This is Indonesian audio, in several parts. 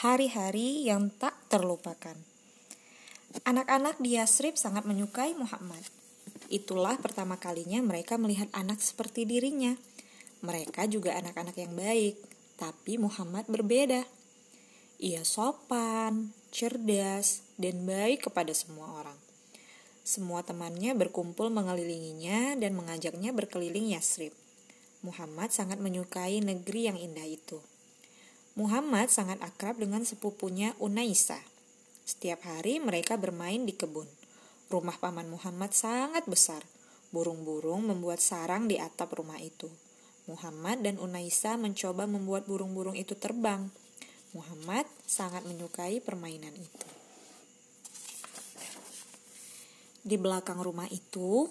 hari-hari yang tak terlupakan. Anak-anak di Yasrib sangat menyukai Muhammad. Itulah pertama kalinya mereka melihat anak seperti dirinya. Mereka juga anak-anak yang baik, tapi Muhammad berbeda. Ia sopan, cerdas, dan baik kepada semua orang. Semua temannya berkumpul mengelilinginya dan mengajaknya berkeliling Yasrib. Muhammad sangat menyukai negeri yang indah itu. Muhammad sangat akrab dengan sepupunya Unaisa. Setiap hari mereka bermain di kebun. Rumah paman Muhammad sangat besar. Burung-burung membuat sarang di atap rumah itu. Muhammad dan Unaisa mencoba membuat burung-burung itu terbang. Muhammad sangat menyukai permainan itu. Di belakang rumah itu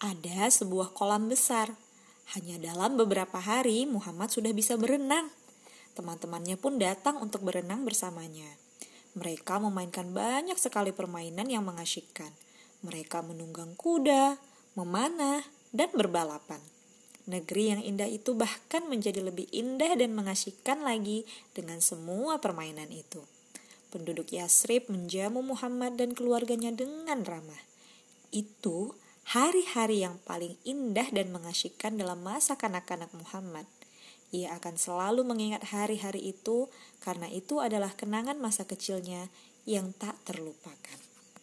ada sebuah kolam besar. Hanya dalam beberapa hari Muhammad sudah bisa berenang. Teman-temannya pun datang untuk berenang bersamanya. Mereka memainkan banyak sekali permainan yang mengasyikkan. Mereka menunggang kuda, memanah, dan berbalapan. Negeri yang indah itu bahkan menjadi lebih indah dan mengasyikkan lagi dengan semua permainan itu. Penduduk Yasrib menjamu Muhammad dan keluarganya dengan ramah. Itu hari-hari yang paling indah dan mengasyikkan dalam masa kanak-kanak Muhammad. Ia akan selalu mengingat hari-hari itu karena itu adalah kenangan masa kecilnya yang tak terlupakan.